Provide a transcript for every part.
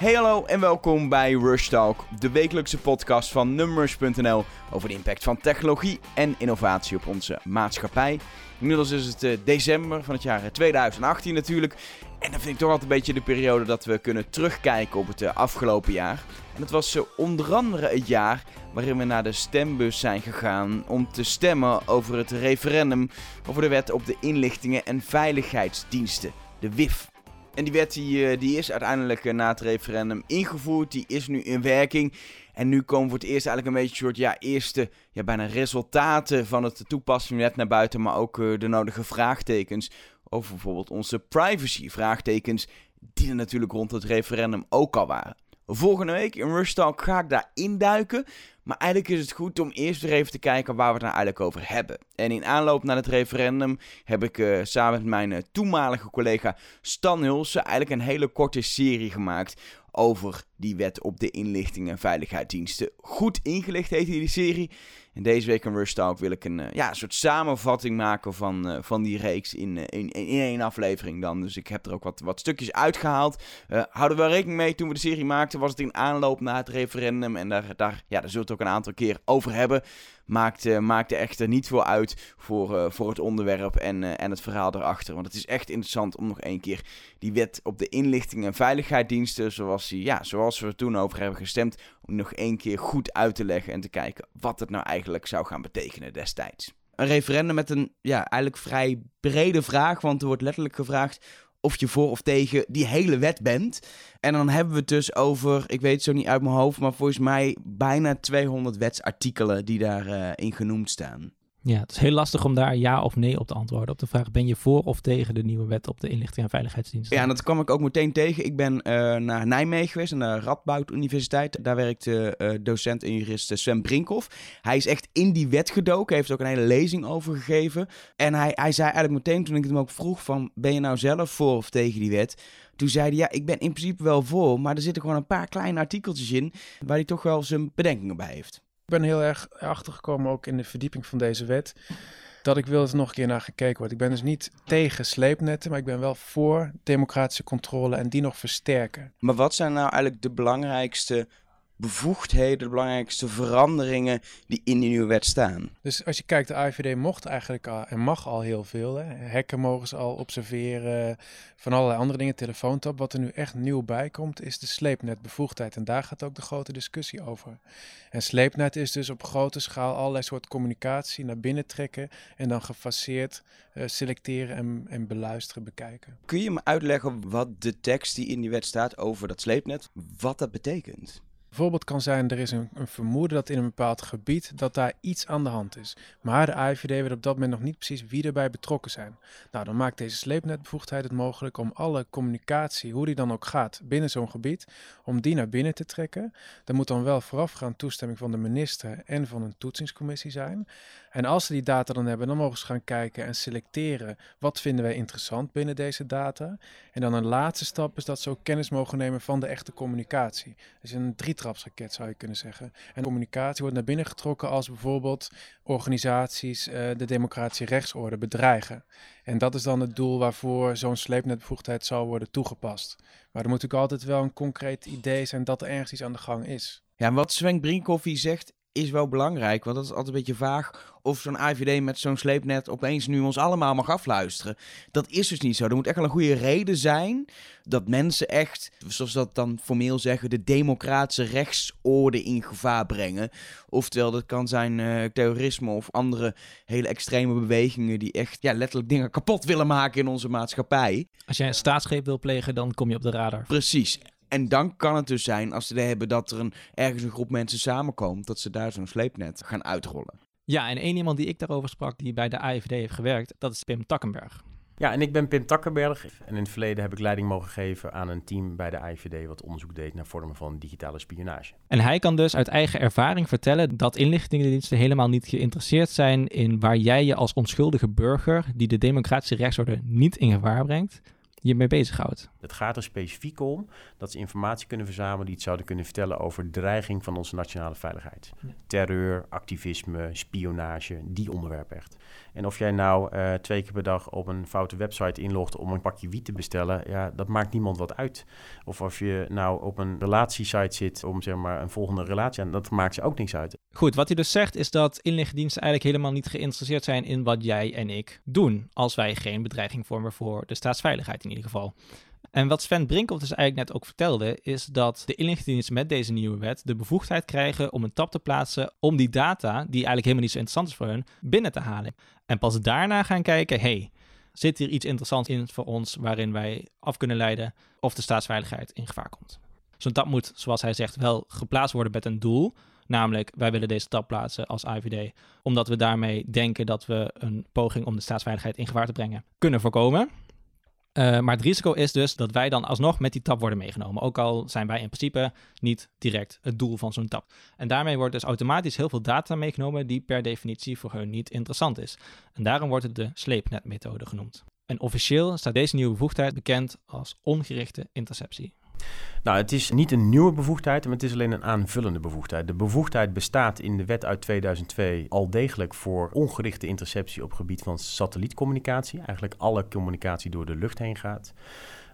Hey hallo en welkom bij Rush Talk, de wekelijkse podcast van Numbers.nl over de impact van technologie en innovatie op onze maatschappij. Inmiddels is het uh, december van het jaar 2018 natuurlijk. En dan vind ik toch altijd een beetje de periode dat we kunnen terugkijken op het uh, afgelopen jaar. En het was uh, onder andere het jaar waarin we naar de stembus zijn gegaan om te stemmen over het referendum over de wet op de inlichtingen en veiligheidsdiensten, de WIF. En die wet die, die is uiteindelijk na het referendum ingevoerd, die is nu in werking. En nu komen voor het eerst eigenlijk een beetje een soort ja, eerste ja, bijna resultaten van het toepassing net naar buiten, maar ook uh, de nodige vraagtekens over bijvoorbeeld onze privacy vraagtekens, die er natuurlijk rond het referendum ook al waren. Volgende week in Rush Talk ga ik daar induiken. Maar eigenlijk is het goed om eerst weer even te kijken waar we het nou eigenlijk over hebben. En in aanloop naar het referendum heb ik uh, samen met mijn uh, toenmalige collega Stan Hulsen eigenlijk een hele korte serie gemaakt over die wet op de inlichting en veiligheidsdiensten. Goed ingelicht heet die serie. En deze week in Rush Talk wil ik een, uh, ja, soort samenvatting maken van, uh, van die reeks in, uh, in, in één aflevering dan. Dus ik heb er ook wat, wat stukjes uitgehaald. houden we rekening mee toen we de serie maakten, was het in aanloop naar het referendum. En daar, daar, ja, daar zullen we het ook een aantal keer over hebben. Maakte, maakte echter niet veel uit voor, voor het onderwerp en, en het verhaal erachter. Want het is echt interessant om nog één keer die wet op de inlichting en veiligheidsdiensten, zoals, die, ja, zoals we er toen over hebben gestemd, om nog één keer goed uit te leggen en te kijken wat het nou eigenlijk zou gaan betekenen destijds. Een referendum met een ja, eigenlijk vrij brede vraag, want er wordt letterlijk gevraagd of je voor of tegen die hele wet bent. En dan hebben we het dus over, ik weet het zo niet uit mijn hoofd, maar volgens mij bijna 200 wetsartikelen die daarin uh, genoemd staan. Ja, het is heel lastig om daar ja of nee op te antwoorden. Op de vraag, ben je voor of tegen de nieuwe wet op de inlichting en veiligheidsdiensten? Ja, en dat kwam ik ook meteen tegen. Ik ben uh, naar Nijmegen geweest, aan de Radboud Universiteit. Daar werkte uh, docent en jurist Sven Brinkhoff. Hij is echt in die wet gedoken, heeft ook een hele lezing over gegeven. En hij, hij zei eigenlijk meteen, toen ik hem ook vroeg van, ben je nou zelf voor of tegen die wet? Toen zei hij, ja, ik ben in principe wel voor, maar er zitten gewoon een paar kleine artikeltjes in waar hij toch wel zijn bedenkingen bij heeft. Ben heel erg achtergekomen ook in de verdieping van deze wet. Dat ik wil dat nog een keer naar gekeken wordt. Ik ben dus niet tegen sleepnetten, maar ik ben wel voor democratische controle en die nog versterken. Maar wat zijn nou eigenlijk de belangrijkste bevoegdheden, de belangrijkste veranderingen die in die nieuwe wet staan. Dus als je kijkt, de AIVD mocht eigenlijk al en mag al heel veel. Hè. Hacken mogen ze al observeren, van allerlei andere dingen, telefoontap. Wat er nu echt nieuw bij komt, is de sleepnetbevoegdheid. En daar gaat ook de grote discussie over. En sleepnet is dus op grote schaal allerlei soort communicatie naar binnen trekken en dan gefaseerd uh, selecteren en, en beluisteren, bekijken. Kun je me uitleggen wat de tekst die in die wet staat over dat sleepnet, wat dat betekent? Bijvoorbeeld kan zijn, er is een, een, vermoeden dat in een bepaald gebied dat daar iets aan de hand is. Maar de AIVD weet op dat moment nog niet precies wie erbij betrokken zijn. Nou, dan maakt deze sleepnetbevoegdheid het mogelijk om alle communicatie, hoe die dan ook gaat, binnen zo'n gebied, om die naar binnen te trekken. Er moet dan wel voorafgaand toestemming van de minister en van een toetsingscommissie zijn. En als ze die data dan hebben, dan mogen ze gaan kijken en selecteren wat vinden wij interessant binnen deze data. En dan een laatste stap is dat ze ook kennis mogen nemen van de echte communicatie. Dus een zou je kunnen zeggen. En communicatie wordt naar binnen getrokken als bijvoorbeeld organisaties uh, de democratische rechtsorde bedreigen. En dat is dan het doel waarvoor zo'n sleepnetbevoegdheid zal worden toegepast. Maar er moet natuurlijk altijd wel een concreet idee zijn dat er ergens iets aan de gang is. Ja, wat Sven Brinkhoff zegt, is wel belangrijk. Want dat is altijd een beetje vaag of zo'n IVD met zo'n sleepnet opeens nu ons allemaal mag afluisteren. Dat is dus niet zo. Er moet echt wel een goede reden zijn dat mensen echt, zoals dat dan formeel zeggen, de democratische rechtsorde in gevaar brengen. Oftewel, dat kan zijn uh, terrorisme of andere hele extreme bewegingen die echt ja, letterlijk dingen kapot willen maken in onze maatschappij. Als jij een staatsgreep wil plegen, dan kom je op de radar. Precies. En dan kan het dus zijn, als ze hebben dat er een, ergens een groep mensen samenkomt, dat ze daar zo'n sleepnet gaan uitrollen. Ja, en één iemand die ik daarover sprak, die bij de AFD heeft gewerkt, dat is Pim Takkenberg. Ja, en ik ben Pim Takkenberg. En in het verleden heb ik leiding mogen geven aan een team bij de AIVD... wat onderzoek deed naar vormen van digitale spionage. En hij kan dus uit eigen ervaring vertellen dat inlichtingendiensten helemaal niet geïnteresseerd zijn... in waar jij je als onschuldige burger, die de democratische rechtsorde niet in gevaar brengt, je mee bezighoudt. Het gaat er specifiek om dat ze informatie kunnen verzamelen die het zouden kunnen vertellen over dreiging van onze nationale veiligheid. Terreur, activisme, spionage, die onderwerpen echt. En of jij nou uh, twee keer per dag op een foute website inlogt om een pakje wiet te bestellen, ja, dat maakt niemand wat uit. Of of je nou op een relatiesite zit om zeg maar een volgende relatie aan, dat maakt ze ook niks uit. Goed, wat hij dus zegt is dat inlichtingendiensten eigenlijk helemaal niet geïnteresseerd zijn in wat jij en ik doen, als wij geen bedreiging vormen voor de staatsveiligheid in ieder geval. En wat Sven Brinkhoff dus eigenlijk net ook vertelde, is dat de inlichtingendiensten met deze nieuwe wet de bevoegdheid krijgen om een tap te plaatsen om die data, die eigenlijk helemaal niet zo interessant is voor hun, binnen te halen. En pas daarna gaan kijken, hey, zit hier iets interessants in voor ons waarin wij af kunnen leiden of de staatsveiligheid in gevaar komt. Zo'n tap moet, zoals hij zegt, wel geplaatst worden met een doel. Namelijk, wij willen deze tap plaatsen als IVD, omdat we daarmee denken dat we een poging om de staatsveiligheid in gevaar te brengen kunnen voorkomen. Uh, maar het risico is dus dat wij dan alsnog met die tap worden meegenomen. Ook al zijn wij in principe niet direct het doel van zo'n tap. En daarmee wordt dus automatisch heel veel data meegenomen die per definitie voor hun niet interessant is. En daarom wordt het de sleepnetmethode genoemd. En officieel staat deze nieuwe bevoegdheid bekend als ongerichte interceptie. Nou, het is niet een nieuwe bevoegdheid, maar het is alleen een aanvullende bevoegdheid. De bevoegdheid bestaat in de wet uit 2002 al degelijk voor ongerichte interceptie op gebied van satellietcommunicatie. Eigenlijk alle communicatie door de lucht heen gaat.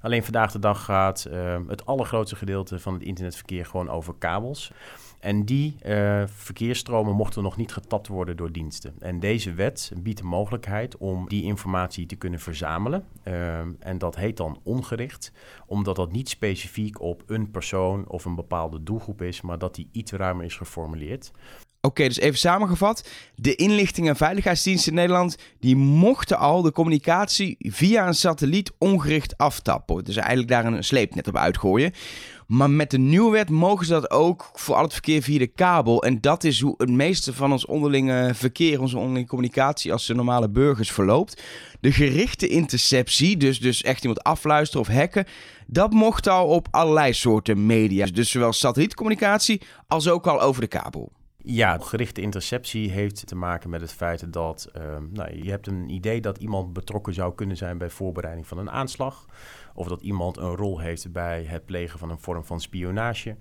Alleen vandaag de dag gaat uh, het allergrootste gedeelte van het internetverkeer gewoon over kabels. En die uh, verkeersstromen mochten nog niet getapt worden door diensten. En deze wet biedt de mogelijkheid om die informatie te kunnen verzamelen. Uh, en dat heet dan ongericht, omdat dat niet specifiek op een persoon of een bepaalde doelgroep is, maar dat die iets ruimer is geformuleerd. Oké, dus even samengevat. De inlichting- en veiligheidsdiensten in Nederland... die mochten al de communicatie via een satelliet ongericht aftappen. Dus eigenlijk daar een sleepnet op uitgooien. Maar met de nieuwe wet mogen ze dat ook voor al het verkeer via de kabel. En dat is hoe het meeste van ons onderlinge verkeer, onze onderlinge communicatie als de normale burgers verloopt. De gerichte interceptie, dus, dus echt iemand afluisteren of hacken, dat mocht al op allerlei soorten media. Dus zowel satellietcommunicatie als ook al over de kabel. Ja, gerichte interceptie heeft te maken met het feit dat uh, nou, je hebt een idee dat iemand betrokken zou kunnen zijn bij voorbereiding van een aanslag. Of dat iemand een rol heeft bij het plegen van een vorm van spionage.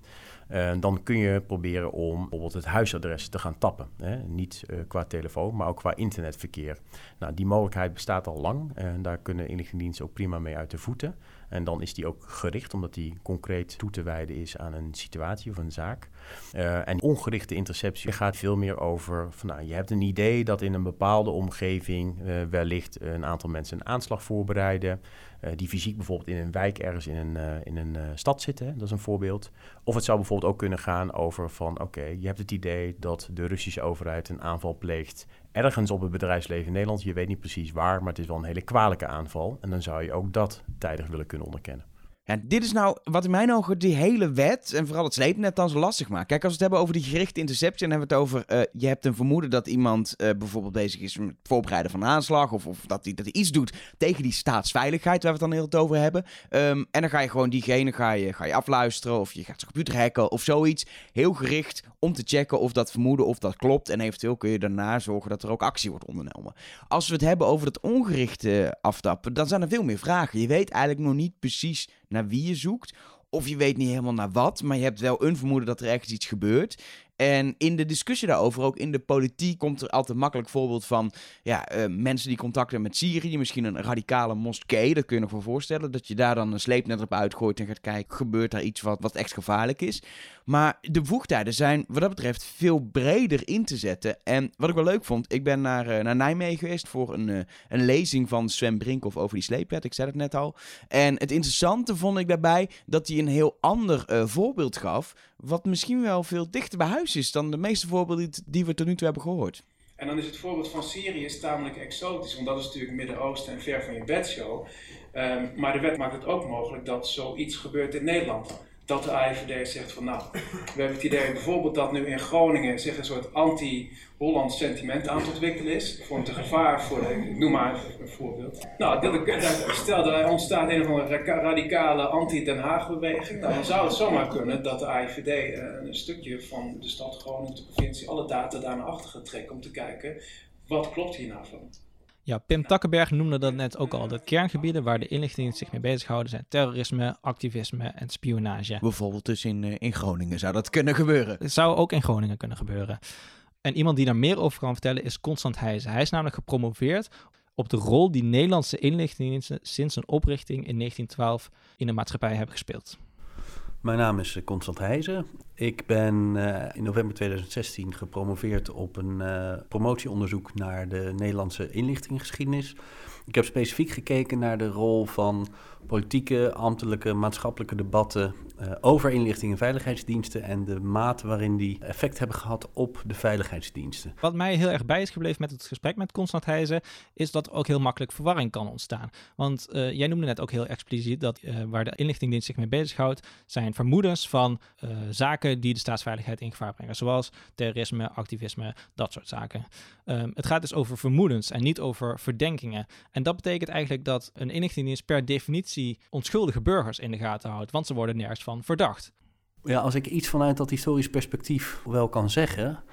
Uh, dan kun je proberen om bijvoorbeeld het huisadres te gaan tappen. Hè? Niet uh, qua telefoon, maar ook qua internetverkeer. Nou, die mogelijkheid bestaat al lang en daar kunnen inlichtingendiensten ook prima mee uit de voeten. En dan is die ook gericht, omdat die concreet toe te wijden is aan een situatie of een zaak. Uh, en ongerichte interceptie gaat veel meer over van nou, je hebt een idee dat in een bepaalde omgeving wellicht een aantal mensen een aanslag voorbereiden. Uh, die fysiek bijvoorbeeld in een wijk ergens in een, in een stad zitten, dat is een voorbeeld. Of het zou bijvoorbeeld ook kunnen gaan over van oké, je hebt het idee dat de Russische overheid een aanval pleegt ergens op het bedrijfsleven in Nederland. Je weet niet precies waar, maar het is wel een hele kwalijke aanval. En dan zou je ook dat tijdig willen kunnen onderkennen. Dit is nou wat in mijn ogen die hele wet en vooral het sleepnet dan zo lastig maakt. Kijk, als we het hebben over die gerichte interceptie, dan hebben we het over... Uh, je hebt een vermoeden dat iemand uh, bijvoorbeeld bezig is met het voorbereiden van een aanslag... of, of dat hij dat iets doet tegen die staatsveiligheid, waar we het dan heel het over hebben. Um, en dan ga je gewoon diegene ga je, ga je afluisteren of je gaat zijn computer hacken of zoiets. Heel gericht om te checken of dat vermoeden of dat klopt. En eventueel kun je daarna zorgen dat er ook actie wordt ondernomen. Als we het hebben over het ongerichte aftappen, dan zijn er veel meer vragen. Je weet eigenlijk nog niet precies naar wie je zoekt. Of je weet niet helemaal naar wat, maar je hebt wel een vermoeden dat er ergens iets gebeurt. En in de discussie daarover, ook in de politiek, komt er altijd makkelijk voorbeeld van ja, uh, mensen die contact hebben met Syrië. Misschien een radicale moskee, dat kun je nog wel voorstellen. Dat je daar dan een sleepnet op uitgooit en gaat kijken, gebeurt daar iets wat, wat echt gevaarlijk is. Maar de bevoegdheden zijn wat dat betreft veel breder in te zetten. En wat ik wel leuk vond, ik ben naar, uh, naar Nijmegen geweest voor een, uh, een lezing van Sven Brinkhoff over die sleepwet. Ik zei het net al. En het interessante vond ik daarbij dat hij een heel ander uh, voorbeeld gaf. Wat misschien wel veel dichter bij huis is dan de meeste voorbeelden die we tot nu toe hebben gehoord. En dan is het voorbeeld van Syrië is tamelijk exotisch, want dat is natuurlijk Midden-Oosten en ver van je bedshow. Um, maar de wet maakt het ook mogelijk dat zoiets gebeurt in Nederland dat de AIVD zegt van nou, we hebben het idee bijvoorbeeld dat nu in Groningen zich een soort anti-Hollands sentiment aan het ontwikkelen is. Vormt een gevaar voor, de, noem maar een voorbeeld. Nou, stel dat er ontstaat een of andere radicale anti-Den Haag beweging, nou, dan zou het zomaar kunnen dat de AIVD eh, een stukje van de stad Groningen, de provincie, alle data daar naar achter gaat trekken om te kijken wat klopt hier nou van. Ja, Pim Takkenberg noemde dat net ook al. De kerngebieden waar de inlichtingendienst zich mee bezighouden zijn terrorisme, activisme en spionage. Bijvoorbeeld dus in, eh, in Groningen zou dat kunnen gebeuren. Het zou ook in Groningen kunnen gebeuren. En iemand die daar meer over kan vertellen is Constant Heijzen. Hij is namelijk gepromoveerd op de rol die Nederlandse inlichtingendiensten sinds hun oprichting in 1912 in de maatschappij hebben gespeeld. Mijn naam is eh, Constant Heijzen. Ik ben uh, in november 2016 gepromoveerd op een uh, promotieonderzoek naar de Nederlandse inlichtingengeschiedenis. Ik heb specifiek gekeken naar de rol van politieke, ambtelijke, maatschappelijke debatten uh, over inlichting en veiligheidsdiensten en de mate waarin die effect hebben gehad op de veiligheidsdiensten. Wat mij heel erg bij is gebleven met het gesprek met Constant Heijzen, is dat er ook heel makkelijk verwarring kan ontstaan. Want jij noemde net ook heel expliciet dat waar de inlichtingdienst zich mee bezighoudt, zijn vermoedens van zaken die de staatsveiligheid in gevaar brengen, zoals terrorisme, activisme, dat soort zaken. Um, het gaat dus over vermoedens en niet over verdenkingen. En dat betekent eigenlijk dat een inlichtingdienst per definitie onschuldige burgers in de gaten houdt, want ze worden nergens van verdacht. Ja, als ik iets vanuit dat historisch perspectief wel kan zeggen,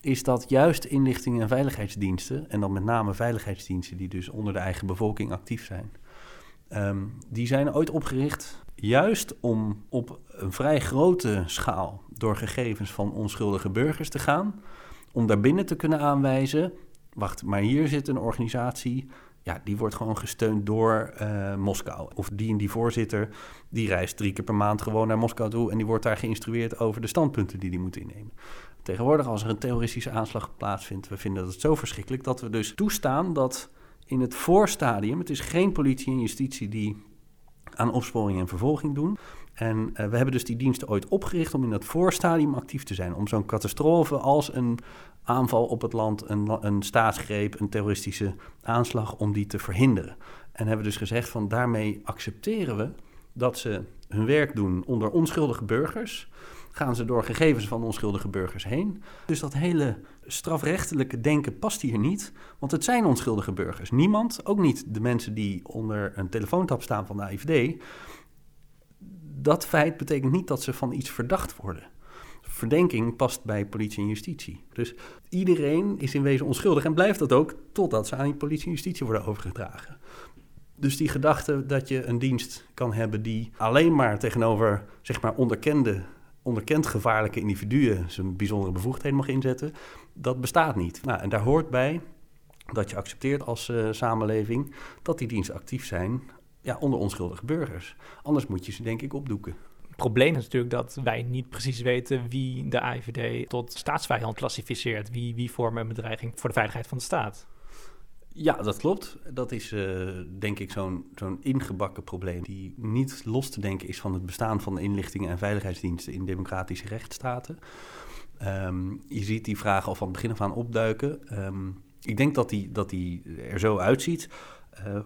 is dat juist inlichting en veiligheidsdiensten, en dan met name veiligheidsdiensten die dus onder de eigen bevolking actief zijn, um, die zijn ooit opgericht juist om op een vrij grote schaal door gegevens van onschuldige burgers te gaan, om daarbinnen te kunnen aanwijzen, wacht, maar hier zit een organisatie ja, die wordt gewoon gesteund door uh, Moskou. Of die en die voorzitter, die reist drie keer per maand gewoon naar Moskou toe... en die wordt daar geïnstrueerd over de standpunten die die moet innemen. Tegenwoordig, als er een terroristische aanslag plaatsvindt... we vinden dat zo verschrikkelijk dat we dus toestaan dat in het voorstadium... het is geen politie en justitie die aan opsporing en vervolging doen... En uh, we hebben dus die diensten ooit opgericht om in dat voorstadium actief te zijn. Om zo'n catastrofe als een aanval op het land, een, een staatsgreep, een terroristische aanslag, om die te verhinderen. En hebben dus gezegd van daarmee accepteren we dat ze hun werk doen onder onschuldige burgers. Gaan ze door gegevens van onschuldige burgers heen. Dus dat hele strafrechtelijke denken past hier niet, want het zijn onschuldige burgers. Niemand, ook niet de mensen die onder een telefoontap staan van de AIVD. Dat feit betekent niet dat ze van iets verdacht worden verdenking past bij politie en justitie. Dus iedereen is in wezen onschuldig en blijft dat ook totdat ze aan die politie en justitie worden overgedragen. Dus die gedachte dat je een dienst kan hebben die alleen maar tegenover zeg maar onderkende, onderkend gevaarlijke individuen zijn bijzondere bevoegdheden mag inzetten, dat bestaat niet. Nou, en daar hoort bij dat je accepteert als uh, samenleving dat die diensten actief zijn ja, onder onschuldige burgers. Anders moet je ze denk ik opdoeken probleem is natuurlijk dat wij niet precies weten wie de AIVD tot staatsvijand klassificeert. Wie, wie vormen een bedreiging voor de veiligheid van de staat. Ja, dat klopt. Dat is uh, denk ik zo'n zo'n ingebakken probleem die niet los te denken is van het bestaan van de inlichtingen en veiligheidsdiensten in democratische rechtsstaten. Um, je ziet die vraag al van het begin af aan opduiken. Um, ik denk dat die, dat die er zo uitziet uh,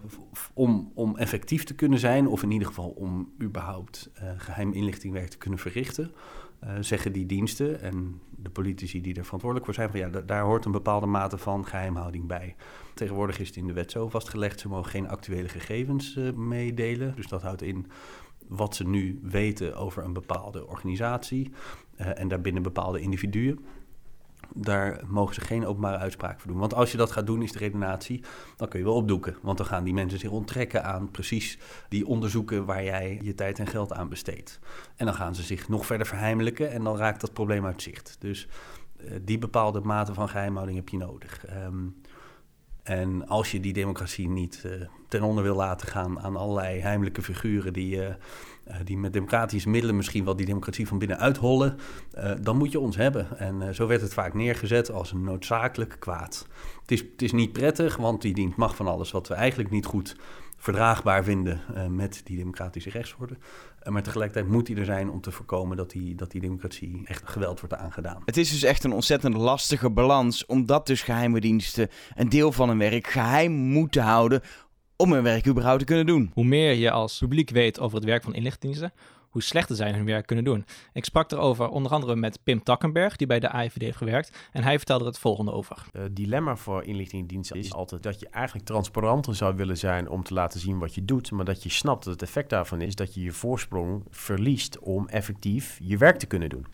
om, om effectief te kunnen zijn, of in ieder geval om überhaupt uh, geheim inlichtingwerk te kunnen verrichten, uh, zeggen die diensten en de politici die er verantwoordelijk voor zijn, van ja, daar hoort een bepaalde mate van geheimhouding bij. Tegenwoordig is het in de wet zo vastgelegd, ze mogen geen actuele gegevens meedelen. Dus dat houdt in wat ze nu weten over een bepaalde organisatie en daarbinnen bepaalde individuen daar mogen ze geen openbare uitspraak voor doen. Want als je dat gaat doen, is de redenatie, dan kun je wel opdoeken. Want dan gaan die mensen zich onttrekken aan precies die onderzoeken waar jij je tijd en geld aan besteedt. En dan gaan ze zich nog verder verheimelijken en dan raakt dat probleem uit zicht. Dus uh, die bepaalde mate van geheimhouding heb je nodig. Um, en als je die democratie niet uh, ten onder wil laten gaan aan allerlei heimelijke figuren die, uh, die met democratische middelen misschien wel die democratie van binnen uithollen, dan moet je ons hebben. En zo werd het vaak neergezet als een noodzakelijk kwaad. Het is, het is niet prettig, want die dient mag van alles wat we eigenlijk niet goed verdraagbaar vinden met die democratische rechtsorde. Maar tegelijkertijd moet hij er zijn om te voorkomen dat die, dat die democratie echt geweld wordt aangedaan. Het is dus echt een ontzettend lastige balans, omdat dus geheime diensten een deel van hun werk geheim moeten houden om hun werk überhaupt te kunnen doen. Hoe meer je als publiek weet over het werk van inlichtingendiensten, hoe slechter zij hun werk kunnen doen. Ik sprak erover onder andere met Pim Takkenberg, die bij de AIVD heeft gewerkt. En hij vertelde er het volgende over. Het dilemma voor inlichtingendiensten is altijd dat je eigenlijk transparanter zou willen zijn om te laten zien wat je doet. Maar dat je snapt dat het effect daarvan is dat je je voorsprong verliest om effectief je werk te kunnen doen.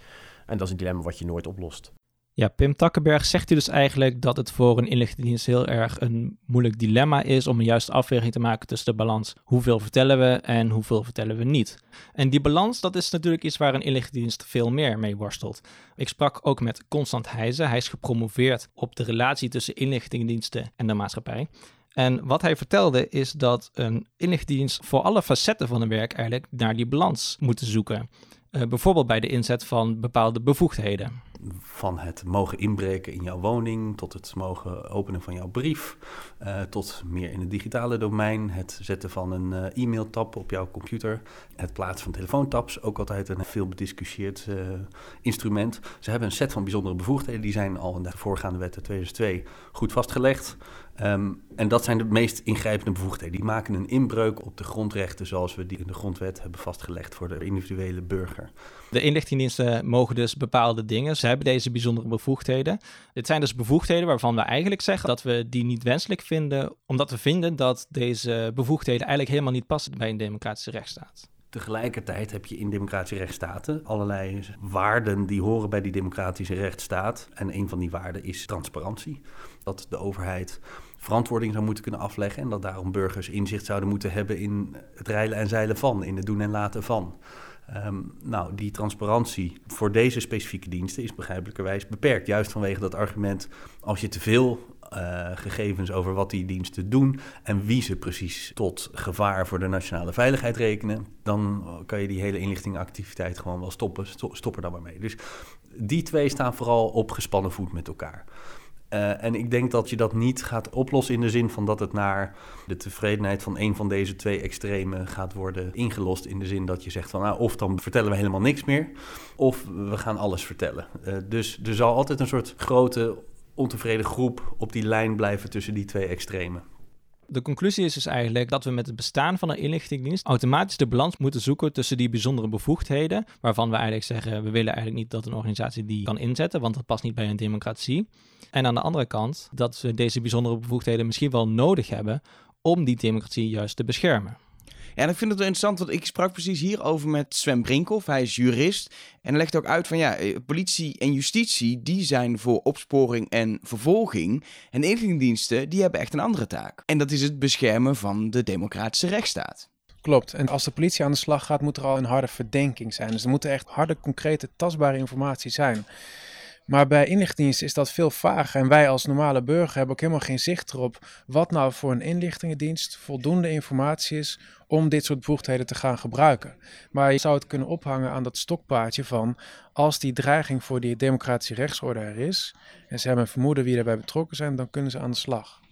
En dat is een dilemma wat je nooit oplost. Ja, Pim Takkenberg zegt u dus eigenlijk dat het voor een inlichtingendienst heel erg een moeilijk dilemma is om een juiste afweging te maken tussen de balans hoeveel vertellen we en hoeveel vertellen we niet. En die balans, dat is natuurlijk iets waar een inlichtingendienst veel meer mee worstelt. Ik sprak ook met Constant Heijzen, hij is gepromoveerd op de relatie tussen inlichtingendiensten en de maatschappij. En wat hij vertelde is dat een inlichtingendienst voor alle facetten van hun werk eigenlijk naar die balans moet zoeken. Uh, bijvoorbeeld bij de inzet van bepaalde bevoegdheden van het mogen inbreken in jouw woning, tot het mogen openen van jouw brief, uh, tot meer in het digitale domein, het zetten van een uh, e-mailtap op jouw computer, het plaatsen van telefoontaps, ook altijd een veel bediscussieerd instrument. Ze hebben een set van bijzondere bevoegdheden, die zijn al in de voorgaande wet 2002 goed vastgelegd. Um, en dat zijn de meest ingrijpende bevoegdheden. Die maken een inbreuk op de grondrechten zoals we die in de grondwet hebben vastgelegd voor de individuele burger. De inlichtingendiensten mogen dus bepaalde dingen. Ze hebben deze bijzondere bevoegdheden. Dit zijn dus bevoegdheden waarvan we eigenlijk zeggen dat we die niet wenselijk vinden, omdat we vinden dat deze bevoegdheden eigenlijk helemaal niet passen bij een democratische rechtsstaat. Tegelijkertijd heb je in democratische rechtsstaten allerlei waarden die horen bij die democratische rechtsstaat. En een van die waarden is transparantie. Dat de overheid verantwoording zou moeten kunnen afleggen en dat daarom burgers inzicht zouden moeten hebben in het rijlen en zeilen van, in het doen en laten van. Um, nou, die transparantie voor deze specifieke diensten is begrijpelijkerwijs beperkt. Juist vanwege dat argument, als je te veel uh, gegevens over wat die diensten doen en wie ze precies tot gevaar voor de nationale veiligheid rekenen, dan kan je die hele inlichtingactiviteit gewoon wel stoppen. Stop er dan maar mee. Dus die twee staan vooral op gespannen voet met elkaar. Uh, en ik denk dat je dat niet gaat oplossen in de zin van dat het naar de tevredenheid van een van deze twee extremen gaat worden ingelost. In de zin dat je zegt van nou, of dan vertellen we helemaal niks meer, of we gaan alles vertellen. Uh, dus er zal altijd een soort grote ontevreden groep op die lijn blijven tussen die twee extremen. De conclusie is dus eigenlijk dat we met het bestaan van een inlichtingendienst automatisch de balans moeten zoeken tussen die bijzondere bevoegdheden, waarvan we eigenlijk zeggen we willen eigenlijk niet dat een organisatie die kan inzetten, want dat past niet bij een democratie. En aan de andere kant dat we deze bijzondere bevoegdheden misschien wel nodig hebben om die democratie juist te beschermen. Ja, en ik vind het wel interessant, want ik sprak precies hierover met Sven Brinkhoff. Hij is jurist en legt ook uit van ja, eh, politie en justitie, die zijn voor opsporing en vervolging. En inlichtingendiensten, die hebben echt een andere taak. En dat is het beschermen van de democratische rechtsstaat. Klopt. En als de politie aan de slag gaat, moet er al een harde verdenking zijn. Dus er moet echt harde, concrete, tastbare informatie zijn. Maar bij inlichtingendiensten is dat veel vager. En wij als normale burger hebben ook helemaal geen zicht erop wat nou voor een inlichtingendienst voldoende informatie is om dit soort bevoegdheden te gaan gebruiken. Maar je zou het kunnen ophangen aan dat stokpaardje van als die dreiging voor die democratische rechtsorde er is en ze hebben vermoeden wie erbij betrokken zijn, dan kunnen ze aan de slag.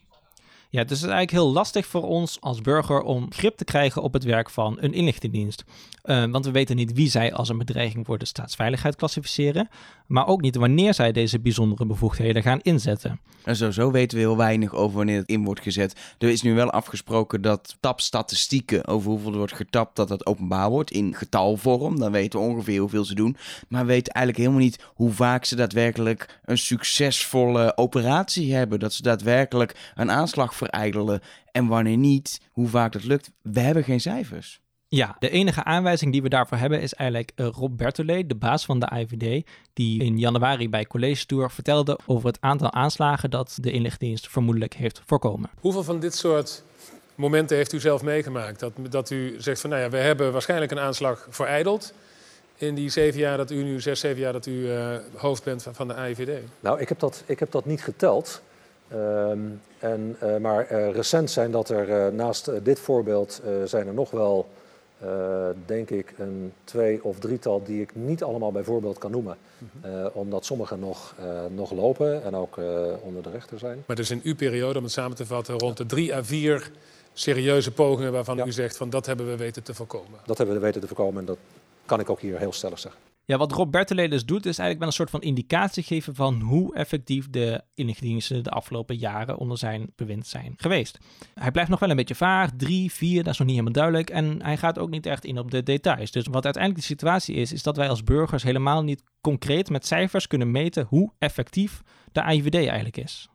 Ja, het is eigenlijk heel lastig voor ons als burger om grip te krijgen op het werk van een inlichtingendienst. Uh, want we weten niet wie zij als een bedreiging voor de staatsveiligheid klassificeren, maar ook niet wanneer zij deze bijzondere bevoegdheden gaan inzetten. En sowieso weten we heel weinig over wanneer het in wordt gezet. Er is nu wel afgesproken dat tapstatistieken over hoeveel er wordt getapt, dat dat openbaar wordt in getalvorm. Dan weten we ongeveer hoeveel ze doen. Maar we weten eigenlijk helemaal niet hoe vaak ze daadwerkelijk een succesvolle operatie hebben. Dat ze daadwerkelijk een aanslag verijdelen. En wanneer niet, hoe vaak dat lukt. We hebben geen cijfers. Ja, de enige aanwijzing die we daarvoor hebben is eigenlijk uh, Rob Bertolet, de baas van de IVD, die in januari bij College Tour vertelde over het aantal aanslagen dat de inlichtingendienst vermoedelijk heeft voorkomen. Hoeveel van dit soort momenten heeft u zelf meegemaakt? Dat, dat u zegt van nou ja, we hebben waarschijnlijk een aanslag verijdeld in die zeven jaar dat u nu, zes, zeven jaar dat u uh, hoofd bent van, van de IVD? Nou, ik heb dat, ik heb dat niet geteld. Um, en, uh, maar recent zijn dat er naast dit voorbeeld zijn er nog wel uh, denk ik een twee of drietal die ik niet allemaal bij voorbeeld kan noemen. uh, omdat sommige nog, uh, nog lopen en ook onder de rechter zijn. Maar dus in uw periode, om het samen te vatten, rond de drie à vier serieuze pogingen waarvan ja. u zegt van dat hebben we weten te voorkomen. Dat hebben we weten te voorkomen en dat kan ik ook hier heel stellig zeggen. Ja, wat Rob Berteleders doet, is eigenlijk wel een soort van indicatie geven van hoe effectief de inlichtingendiensten de afgelopen jaren onder zijn bewind zijn geweest. Hij blijft nog wel een beetje vaag, drie, vier, dat is nog niet helemaal duidelijk. En hij gaat ook niet echt in op de details. Dus wat uiteindelijk de situatie is, is dat wij als burgers helemaal niet concreet met cijfers kunnen meten hoe effectief de IVD eigenlijk is.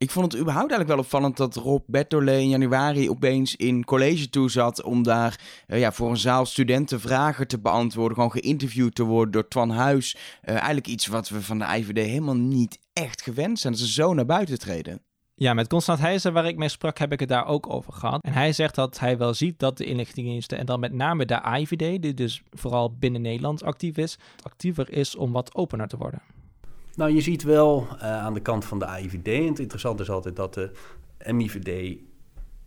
Ik vond het überhaupt eigenlijk wel opvallend dat Rob Bertolet in januari opeens in college toe zat om daar uh, ja, voor een zaal studenten vragen te beantwoorden, gewoon geïnterviewd te worden door Twan Huis. Uh, eigenlijk iets wat we van de IVD helemaal niet echt gewend zijn, dat ze zo naar buiten treden. Ja, met Constant Heijzen, waar ik mee sprak, heb ik het daar ook over gehad. En hij zegt dat hij wel ziet dat de inlichtingendiensten, en dan met name de IVD, die dus vooral binnen Nederland actief is, actiever is om wat opener te worden. Nou, je ziet wel uh, aan de kant van de AIVD, en het interessante is altijd dat de MIVD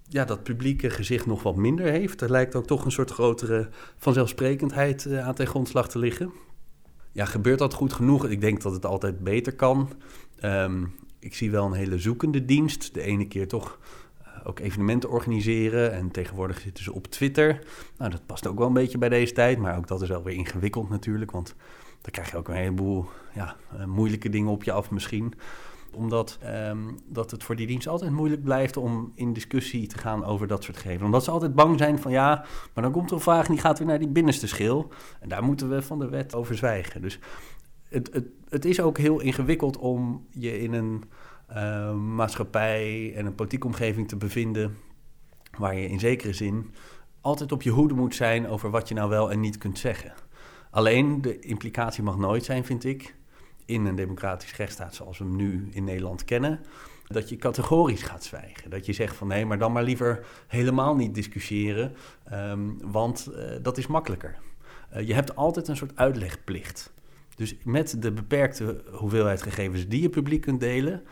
ja, dat publieke gezicht nog wat minder heeft. Er lijkt ook toch een soort grotere vanzelfsprekendheid uh, aan ten grondslag te liggen. Ja, gebeurt dat goed genoeg? Ik denk dat het altijd beter kan. Um, ik zie wel een hele zoekende dienst. De ene keer toch uh, ook evenementen organiseren. En tegenwoordig zitten ze op Twitter. Nou, dat past ook wel een beetje bij deze tijd. Maar ook dat is wel weer ingewikkeld natuurlijk. Want dan krijg je ook een heleboel ja, uh, moeilijke dingen op je af misschien omdat um, dat het voor die dienst altijd moeilijk blijft om in discussie te gaan over dat soort gegevens. Omdat ze altijd bang zijn van ja, maar dan komt er een vraag en die gaat weer naar die binnenste schil. En daar moeten we van de wet over zwijgen. Dus het, het, het is ook heel ingewikkeld om je in een uh, maatschappij en een politieke omgeving te bevinden waar je in zekere zin altijd op je hoede moet zijn over wat je nou wel en niet kunt zeggen. Alleen de implicatie mag nooit zijn, vind ik, in een democratisch rechtsstaat zoals we hem nu in Nederland kennen, dat je categorisch gaat zwijgen. Dat je zegt van nee, maar dan maar liever helemaal niet discussiëren, um, want uh, dat is makkelijker. Uh, je hebt altijd een soort uitlegplicht. Dus met de beperkte hoeveelheid gegevens die je publiek kunt delen,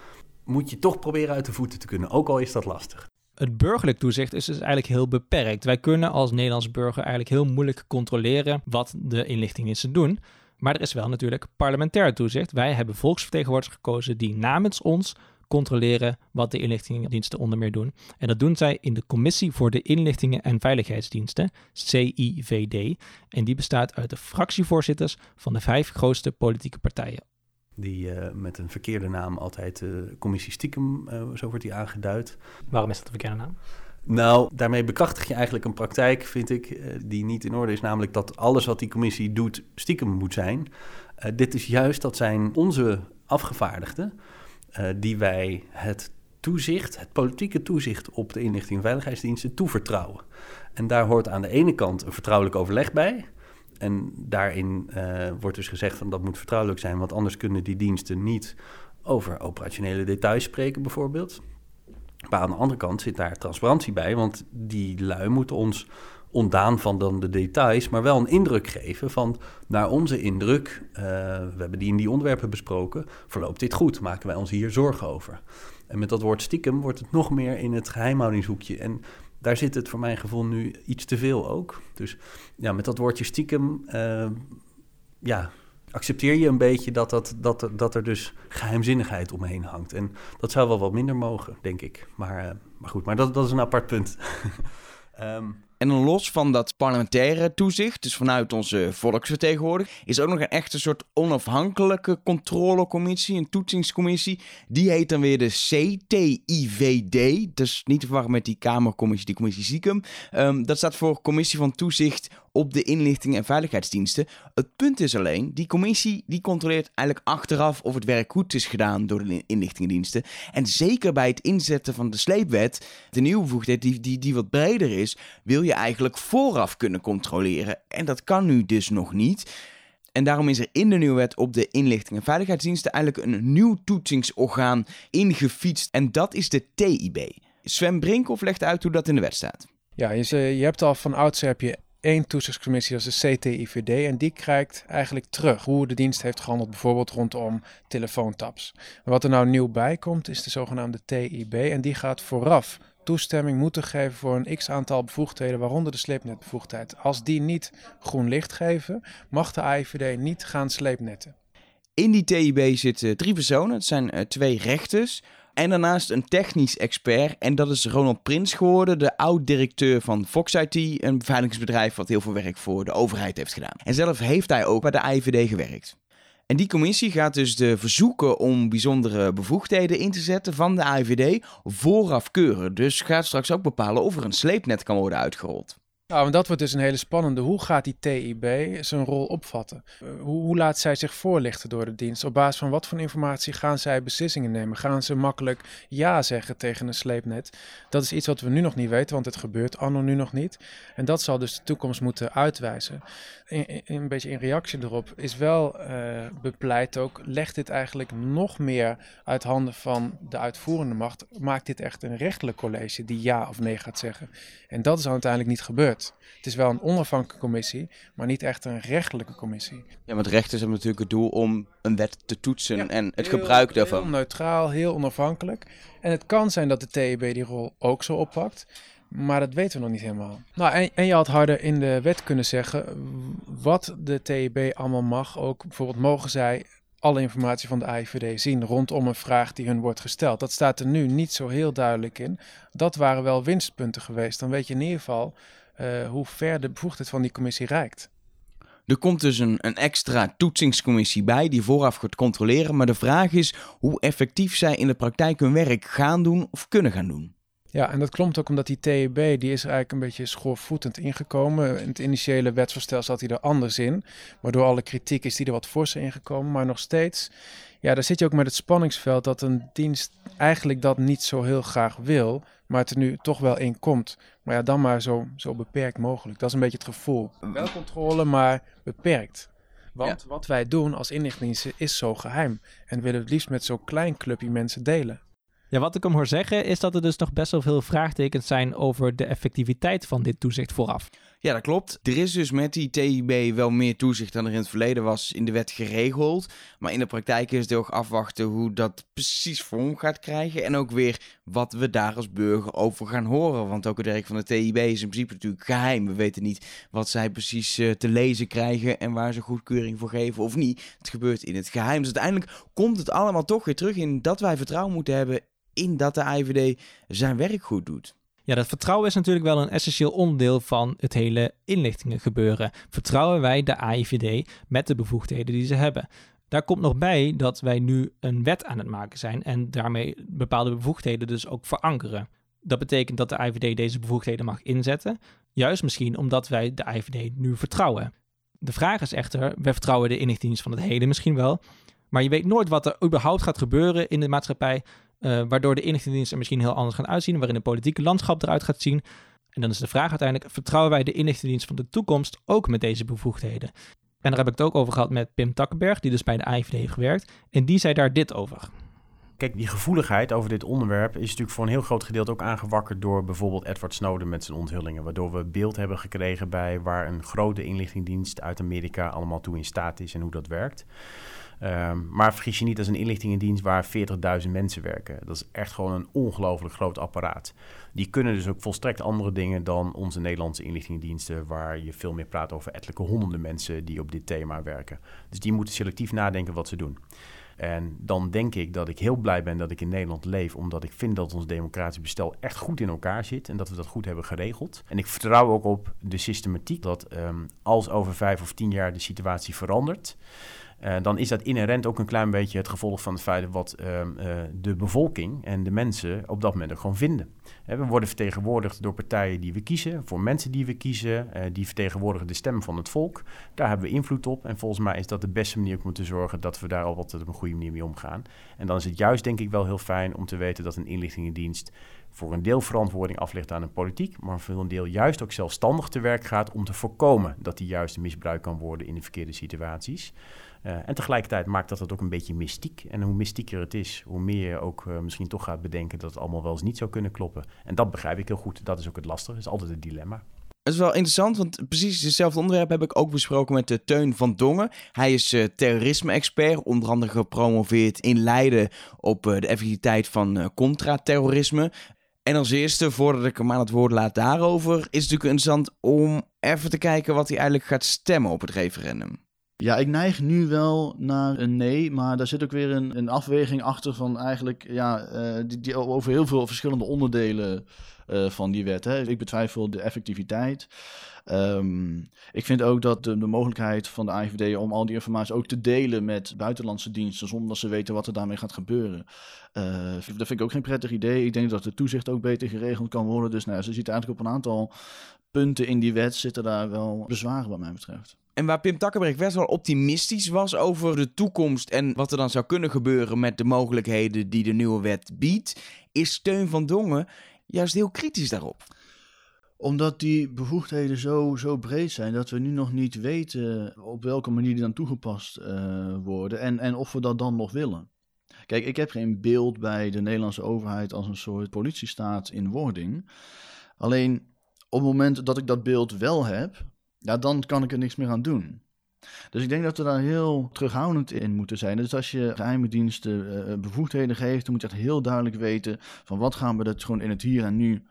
moet je toch proberen uit de voeten te kunnen, ook al is dat lastig. Het burgerlijk toezicht is dus eigenlijk heel beperkt. Wij kunnen als Nederlands burger eigenlijk heel moeilijk controleren wat de inlichtingendiensten doen. Maar er is wel natuurlijk parlementair toezicht. Wij hebben volksvertegenwoordigers gekozen die namens ons controleren wat de inlichtingendiensten onder meer doen. En dat doen zij in de Commissie voor de Inlichtingen en Veiligheidsdiensten, CIVD. En die bestaat uit de fractievoorzitters van de vijf grootste politieke partijen. Die uh, met een verkeerde naam altijd uh, commissie stiekem, uh, zo wordt die aangeduid. Waarom is dat een verkeerde naam? Nou, daarmee bekrachtig je eigenlijk een praktijk, vind ik, die niet in orde is. Namelijk dat alles wat die commissie doet stiekem moet zijn. dit is juist, dat zijn onze afgevaardigden uh, die wij het toezicht, het politieke toezicht op de inlichting en veiligheidsdiensten toevertrouwen. En daar hoort aan de ene kant een vertrouwelijk overleg bij. En daarin uh, wordt dus gezegd van dat moet vertrouwelijk zijn, want anders kunnen die diensten niet over operationele details spreken bijvoorbeeld. Maar aan de andere kant zit daar transparantie bij, want die lui moeten ons ontdaan van dan de details, maar wel een indruk geven van naar onze indruk, uh, we hebben die in die onderwerpen besproken, verloopt dit goed, maken wij ons hier zorgen over. En met dat woord stiekem wordt het nog meer in het geheimhoudingshoekje. En daar zit het voor mijn gevoel nu iets te veel ook. Dus ja, met dat woordje stiekem, uh, ja, accepteer je een beetje dat, dat, dat, dat er dus geheimzinnigheid omheen hangt. En dat zou wel wat minder mogen, denk ik. Maar, uh, maar goed, maar dat, dat is een apart punt. um, En los van dat parlementaire toezicht, dus vanuit onze volksvertegenwoordiger, is ook nog een echte soort onafhankelijke controlecommissie, een toetsingscommissie. Die heet dan weer de CTIVD. Dus niet te verwarren met die Kamercommissie, die commissie Ziekum. Um, dat staat voor Commissie van Toezicht op de Inlichting en Veiligheidsdiensten. Het punt is alleen, die commissie die controleert eigenlijk achteraf of het werk goed is gedaan door de inlichtingendiensten. En zeker bij het inzetten van de sleepwet, de nieuwe bevoegdheid die, die, die wat breder is, wil je eigenlijk vooraf kunnen controleren. En dat kan nu dus nog niet. En daarom is er in de nieuwe wet op de inlichting en veiligheidsdiensten eigenlijk een nieuw toetsingsorgaan ingefietst. En dat is de TIB. Sven Brinkhoff legt uit hoe dat in de wet staat. Ja, je, je hebt al van oudsher heb je één toezichtcommissie, dat is de CTIVD. En die kijkt eigenlijk terug hoe de dienst heeft gehandeld, bijvoorbeeld rondom telefoontaps. wat er nou nieuw bij komt, is de zogenaamde TIB. En die gaat vooraf toestemming moeten geven voor een x aantal bevoegdheden, waaronder de sleepnetbevoegdheid. Als die niet groen licht geven, mag de AIVD niet gaan sleepnetten. In die TIB zitten drie personen. Het zijn uh, twee rechters. En daarnaast een technisch expert. En dat is Ronald Prins geworden, de oud-directeur van Fox IT. Een beveiligingsbedrijf wat heel veel werk voor de overheid heeft gedaan. En zelf heeft hij ook bij de AIVD gewerkt. En die commissie gaat dus de verzoeken om bijzondere bevoegdheden in te zetten van de AIVD vooraf keuren. Dus gaat straks ook bepalen of er een sleepnet kan worden uitgerold. Nou, en dat wordt dus een hele spannende. Hoe gaat die TIB zijn rol opvatten? Uh, hoe, hoe, laat zij zich voorlichten door de dienst? Op basis van wat voor informatie gaan zij beslissingen nemen? Gaan ze makkelijk ja zeggen tegen een sleepnet? Dat is iets wat we nu nog niet weten, want het gebeurt anno nu nog niet. En dat zal dus de toekomst moeten uitwijzen. Een beetje in reactie erop is wel uh, bepleit ook, legt dit eigenlijk nog meer uit handen van de uitvoerende macht. Maakt dit echt een rechtelijk college die ja of nee gaat zeggen? En dat is uiteindelijk niet gebeurd. Het is wel een onafhankelijke commissie, maar niet echt een rechtelijke commissie. Ja, want rechters hebben natuurlijk het doel om een wet te toetsen ja, en het heel, gebruik daarvan. Heel neutraal, heel onafhankelijk. En het kan zijn dat de TEB die rol ook zo oppakt. Maar dat weten we nog niet helemaal. Nou, en, en, je had harder in de wet kunnen zeggen wat de TEB allemaal mag. Ook bijvoorbeeld mogen zij alle informatie van de AIVD zien rondom een vraag die hun wordt gesteld. Dat staat er nu niet zo heel duidelijk in. Dat waren wel winstpunten geweest. Dan weet je in ieder geval uh, hoe ver de bevoegdheid van die commissie reikt. Er komt dus een, een, extra toetsingscommissie bij die vooraf gaat controleren. Maar de vraag is hoe effectief zij in de praktijk hun werk gaan doen of kunnen gaan doen. Ja, en dat klopt ook omdat die TEB, die is eigenlijk een beetje schoorvoetend ingekomen. In het initiële wetsvoorstel zat hij er anders in. Maar door alle kritiek is die er wat forser ingekomen. Maar nog steeds, ja, daar zit je ook met het spanningsveld dat een dienst eigenlijk dat niet zo heel graag wil. Maar het er nu toch wel in komt. Maar ja, dan maar zo, zo beperkt mogelijk. Dat is een beetje het gevoel. Wel controle, maar beperkt. Want wat wij doen als inlichtingendiensten is zo geheim. En willen het liefst met zo'n klein clubje mensen delen. Ja, wat ik hem hoor zeggen is dat er dus nog best wel veel vraagtekens zijn over de effectiviteit van dit toezicht vooraf. Ja, dat klopt. Er is dus met die TIB wel meer toezicht dan er in het verleden was in de wet geregeld. Maar in de praktijk is het heel afwachten hoe dat precies vorm gaat krijgen. En ook weer wat we daar als burger over gaan horen. Want ook het werk van de TIB is in principe natuurlijk geheim. We weten niet wat zij precies uh, te lezen krijgen en waar ze goedkeuring voor geven of niet. Het gebeurt in het geheim. Dus uiteindelijk komt het allemaal toch weer terug in dat wij vertrouwen moeten hebben in dat de IVD zijn werk goed doet. Ja, dat vertrouwen is natuurlijk wel een essentieel onderdeel van het hele inlichtingengebeuren. Vertrouwen wij de AIVD met de bevoegdheden die ze hebben? Daar komt nog bij dat wij nu een wet aan het maken zijn en daarmee bepaalde bevoegdheden dus ook verankeren. Dat betekent dat de IVD deze bevoegdheden mag inzetten, juist misschien omdat wij de IVD nu vertrouwen. De vraag is echter, we vertrouwen de inlichtingendienst van het heden misschien wel, maar je weet nooit wat er überhaupt gaat gebeuren in de maatschappij uh, waardoor de inlichtingendiensten er misschien heel anders gaan uitzien, waarin het politieke landschap eruit gaat zien. En dan is de vraag uiteindelijk, vertrouwen wij de inlichtingendienst van de toekomst ook met deze bevoegdheden? En daar heb ik het ook over gehad met Pim Takkenberg, die dus bij de AIVD heeft gewerkt. En die zei daar dit over. Kijk, die gevoeligheid over dit onderwerp is natuurlijk voor een heel groot gedeelte ook aangewakkerd door bijvoorbeeld Edward Snowden met zijn onthullingen. Waardoor we beeld hebben gekregen bij waar een grote inlichtingendienst uit Amerika allemaal toe in staat is en hoe dat werkt. Um, maar vergis je niet, dat een inlichtingendienst waar 40.000 mensen werken. Dat is echt gewoon een ongelooflijk groot apparaat. Die kunnen dus ook volstrekt andere dingen dan onze Nederlandse inlichtingendiensten, waar je veel meer praat over ettelijke honderden mensen die op dit thema werken. Dus die moeten selectief nadenken wat ze doen. En dan denk ik dat ik heel blij ben dat ik in Nederland leef, omdat ik vind dat ons democratisch bestel echt goed in elkaar zit en dat we dat goed hebben geregeld. En ik vertrouw ook op de systematiek dat um, als over vijf of tien jaar de situatie verandert, uh, dan is dat inherent ook een klein beetje het gevolg van het feit wat uh, uh, de bevolking en de mensen op dat moment ook gewoon vinden. we worden vertegenwoordigd door partijen die we kiezen, voor mensen die we kiezen, eh, die vertegenwoordigen de stem van het volk. Daar hebben we invloed op en volgens mij is dat de beste manier om te zorgen dat we daar altijd op een goede manier mee omgaan. En dan is het juist denk ik wel heel fijn om te weten dat een inlichtingendienst voor een deel verantwoording aflegt aan de politiek, maar voor een deel juist ook zelfstandig te werk gaat om te voorkomen dat die juist misbruikt kan worden in de verkeerde situaties. Uh, en tegelijkertijd maakt dat het ook een beetje mystiek. En hoe mystieker het is, hoe meer je ook uh, misschien toch gaat bedenken dat het allemaal wel eens niet zou kunnen kloppen. En dat begrijp ik heel goed. Dat is ook het lastige. Dat is altijd het dilemma. Dat is wel interessant, want precies hetzelfde onderwerp heb ik ook besproken met de Teun van Dongen. Hij is terrorisme-expert, onder andere gepromoveerd in Leiden op de effectiviteit van contra-terrorisme. En als eerste, voordat ik hem aan het woord laat daarover, is het natuurlijk interessant om even te kijken wat hij eigenlijk gaat stemmen op het referendum. Ja, ik neig nu wel naar een nee, maar daar zit ook weer een, een afweging achter van eigenlijk, ja, uh, die, die, over heel veel verschillende onderdelen uh, van die wet. Hè. Ik betwijfel de effectiviteit. Um, ik vind ook dat de, de, mogelijkheid van de AIVD om al die informatie ook te delen met buitenlandse diensten, zonder dat ze weten wat er daarmee gaat gebeuren. Uh, dat vind ik ook geen prettig idee. Ik denk dat de toezicht ook beter geregeld kan worden. Dus nou, ze ziet eigenlijk op een aantal punten in die wet zitten daar wel bezwaren wat mij betreft. En waar Pim Takkenberg best wel optimistisch was over de toekomst en wat er dan zou kunnen gebeuren met de mogelijkheden die de nieuwe wet biedt, is Steun van Dongen juist heel kritisch daarop omdat die bevoegdheden zo, zo breed zijn dat we nu nog niet weten op welke manier die dan toegepast uh, worden en, en of we dat dan nog willen. Kijk, ik heb geen beeld bij de Nederlandse overheid als een soort politiestaat in wording. Alleen op het moment dat ik dat beeld wel heb, ja, dan kan ik er niks meer aan doen. Dus ik denk dat we daar heel terughoudend in moeten zijn. Dus als je geheime diensten uh, bevoegdheden geeft, dan moet je echt heel duidelijk weten van wat gaan we dat gewoon in het hier en nu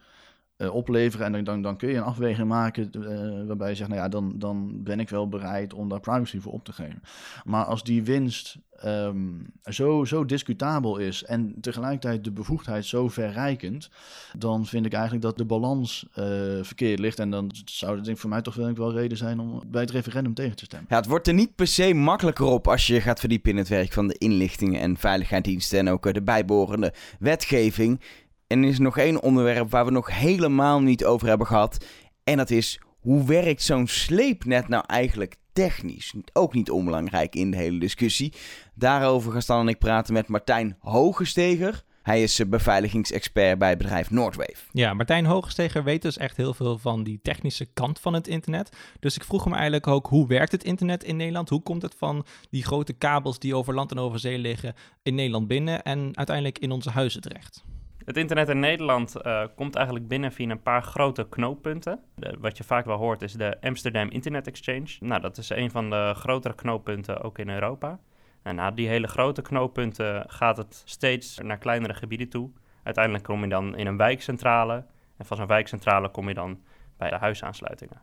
uh, opleveren. En dan, dan, dan, kun je een afweging maken uh, waarbij je zegt, nou ja, dan, dan ben ik wel bereid om daar privacy voor op te geven. Maar als die winst um, zo, zo discutabel is en tegelijkertijd de bevoegdheid zo verrijkend, dan vind ik eigenlijk dat de balans uh, verkeerd ligt. En dan zou het voor mij toch wel, wel reden zijn om bij het referendum tegen te stemmen. Ja, het wordt er niet per se makkelijker op als je gaat verdiepen in het werk van de inlichtingen en veiligheidsdiensten en ook de bijbehorende wetgeving. En er is nog één onderwerp waar we nog helemaal niet over hebben gehad. En dat is, hoe werkt zo'n sleepnet nou eigenlijk technisch? Ook niet onbelangrijk in de hele discussie. Daarover gaan Stan en ik praten met Martijn Hogesteger. Hij is beveiligingsexpert bij het bedrijf Noordwave. Ja, Martijn Hogesteger weet dus echt heel veel van die technische kant van het internet. Dus ik vroeg hem eigenlijk ook, hoe werkt het internet in Nederland? Hoe komt het van die grote kabels die over land en over zee liggen in Nederland binnen en uiteindelijk in onze huizen terecht? Het internet in Nederland uh, komt eigenlijk binnen via een paar grote knooppunten. Wat je vaak wel hoort is de Amsterdam Internet Exchange. Nou, dat is een van de grotere knooppunten ook in Europa. En na die hele grote knooppunten gaat het steeds naar kleinere gebieden toe. Uiteindelijk kom je dan in een wijkcentrale. En van zo'n wijkcentrale kom je dan bij de huisaansluitingen.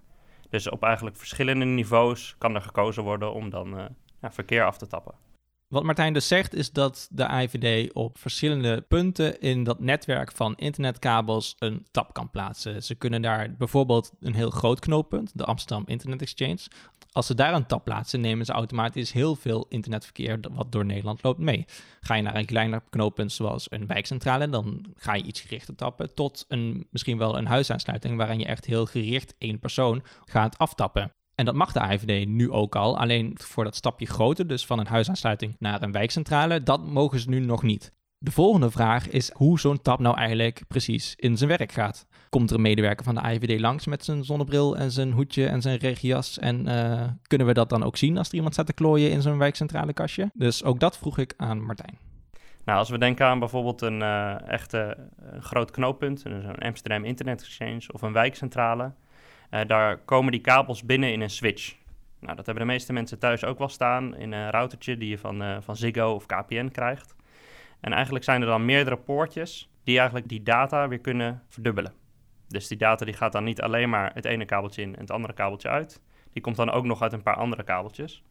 Dus op eigenlijk verschillende niveaus kan er gekozen worden om dan uh, ja, verkeer af te tappen. Wat Martijn dus zegt is dat de IVD op verschillende punten in dat netwerk van internetkabels een tap kan plaatsen. Ze kunnen daar bijvoorbeeld een heel groot knooppunt, de Amsterdam Internet Exchange. Als ze daar een tap plaatsen, nemen ze automatisch heel veel internetverkeer wat door Nederland loopt mee. Ga je naar een kleiner knooppunt zoals een wijkcentrale, dan ga je iets gerichter tappen, tot een, misschien wel een huisaansluiting waarin je echt heel gericht één persoon gaat aftappen. En dat mag de AIVD nu ook al, alleen voor dat stapje groter, dus van een huisaansluiting naar een wijkcentrale, dat mogen ze nu nog niet. De volgende vraag is hoe zo'n tap nou eigenlijk precies in zijn werk gaat. Komt er een medewerker van de AIVD langs met zijn zonnebril en zijn hoedje en zijn regenjas? En uh, kunnen we dat dan ook zien als er iemand staat te klooien in zo'n wijkcentrale kastje? Dus ook dat vroeg ik aan Martijn. Nou, als we denken aan bijvoorbeeld een uh, echte een groot knooppunt, een Amsterdam Internet Exchange of een wijkcentrale, daar komen die kabels binnen in een switch. Nou, dat hebben de meeste mensen thuis ook wel staan in een routertje die je van, uh, van Ziggo of KPN krijgt. En eigenlijk zijn er dan meerdere poortjes die eigenlijk die data weer kunnen verdubbelen. Dus die data die gaat dan niet alleen maar het ene kabeltje in en het andere kabeltje uit. Die komt dan ook nog uit een paar andere kabeltjes.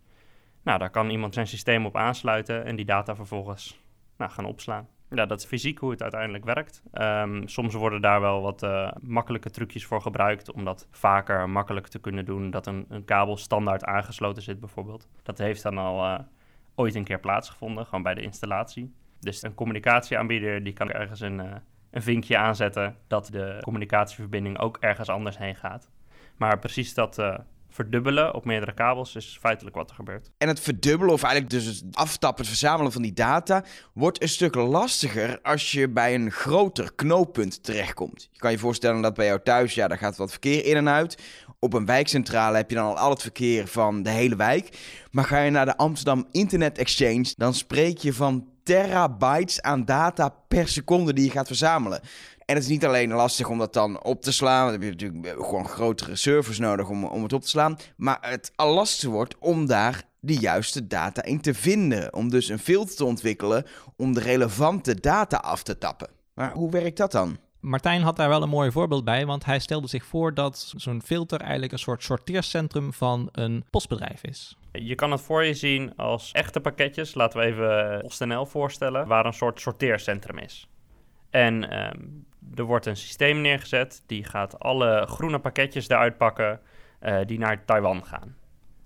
Nou, daar kan iemand zijn systeem op aansluiten en die data vervolgens nou, gaan opslaan. Ja, dat is fysiek hoe het uiteindelijk werkt. Um, soms worden daar wel wat uh, makkelijke trucjes voor gebruikt om dat vaker makkelijk te kunnen doen. Dat een, een kabel standaard aangesloten zit bijvoorbeeld. Dat heeft dan al uh, ooit een keer plaatsgevonden, gewoon bij de installatie. Dus een communicatieaanbieder die kan ergens een, uh, een vinkje aanzetten dat de communicatieverbinding ook ergens anders heen gaat. Maar precies dat verdubbelen op meerdere kabels is feitelijk wat er gebeurt. En het verdubbelen, of eigenlijk dus het aftappen, het verzamelen van die data, wordt een stuk lastiger als je bij een groter knooppunt terechtkomt. Je kan je voorstellen dat bij jou thuis, ja, daar gaat wat verkeer in en uit. Op een wijkcentrale heb je dan al al het verkeer van de hele wijk. Maar ga je naar de Amsterdam Internet Exchange, dan spreek je van terabytes aan data per seconde die je gaat verzamelen. En het is niet alleen lastig om dat dan op te slaan. Dan heb je natuurlijk gewoon grotere servers nodig om, om het op te slaan. Maar het al lastigste wordt om daar de juiste data in te vinden. Om dus een filter te ontwikkelen om de relevante data af te tappen. Maar hoe werkt dat dan? Martijn had daar wel een mooi voorbeeld bij, want hij stelde zich voor dat zo'n filter eigenlijk een soort sorteercentrum van een postbedrijf is. Je kan het voor je zien als echte pakketjes, laten we even PostNL voorstellen, waar een soort sorteercentrum is. En ehm, er wordt een systeem neergezet die gaat alle groene pakketjes eruit pakken uh, die naar Taiwan gaan.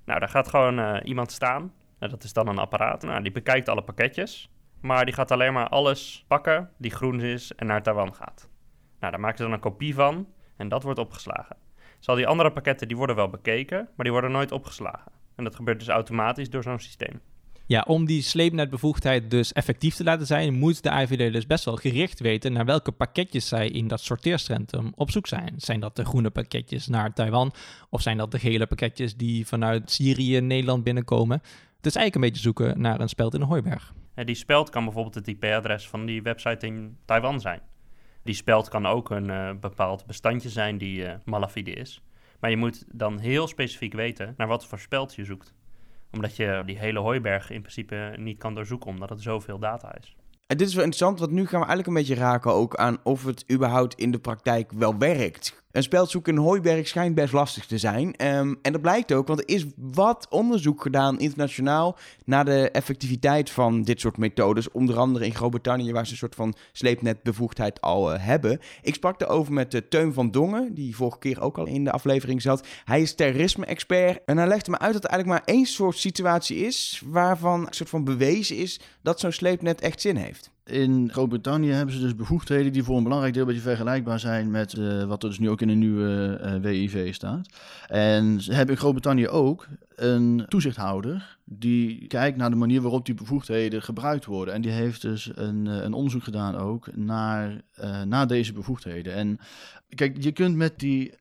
Nou, daar gaat gewoon uh, iemand staan. Nou, dat is dan een apparaat. Nou, die bekijkt alle pakketjes. Maar die gaat alleen maar alles pakken die groen is en naar Taiwan gaat. Nou, daar maken ze dan een kopie van en dat wordt opgeslagen. Zal die andere pakketten die worden wel bekeken, maar die worden nooit opgeslagen. En dat gebeurt dus automatisch door zo'n systeem. Ja, om die sleepnetbevoegdheid dus effectief te laten zijn, moet de IVD dus best wel gericht weten naar welke pakketjes zij in dat sorteercentrum op zoek zijn. Zijn dat de groene pakketjes naar Taiwan of zijn dat de gele pakketjes die vanuit Syrië Nederland binnenkomen? Het is eigenlijk een beetje zoeken naar een speld in een hooiberg. die speld kan bijvoorbeeld het IP-adres van die website in Taiwan zijn. Die speld kan ook een uh, bepaald bestandje zijn die uh, malafide is. Maar je moet dan heel specifiek weten naar wat voor speld je zoekt omdat je die hele hooiberg in principe niet kan doorzoeken, omdat het zoveel data is. En dit is wel interessant, want nu gaan we eigenlijk een beetje raken ook aan of het überhaupt in de praktijk wel werkt. Een speldzoek in Hooiberg schijnt best lastig te zijn. Ehm, en dat blijkt ook, want er is wat onderzoek gedaan internationaal naar de effectiviteit van dit soort methodes. Onder andere in Groot-Brittannië, waar ze een soort van sleepnetbevoegdheid al uh, hebben. Ik sprak erover met uh, Teun van Dongen, die vorige keer ook al in de aflevering zat. Hij is terrorisme-expert en hij legde me uit dat er eigenlijk maar één soort situatie is waarvan een soort van bewezen is dat zo'n sleepnet echt zin heeft. In Groot-Brittannië hebben ze dus bevoegdheden die voor een belangrijk deel een beetje vergelijkbaar zijn met uh, wat er dus nu ook in de nieuwe uh, WIV staat. En ze hebben in Groot-Brittannië ook een toezichthouder die kijkt naar de manier waarop die bevoegdheden gebruikt worden. En die heeft dus een, uh, een onderzoek gedaan ook naar, naar deze bevoegdheden. En kijk, je kunt met die,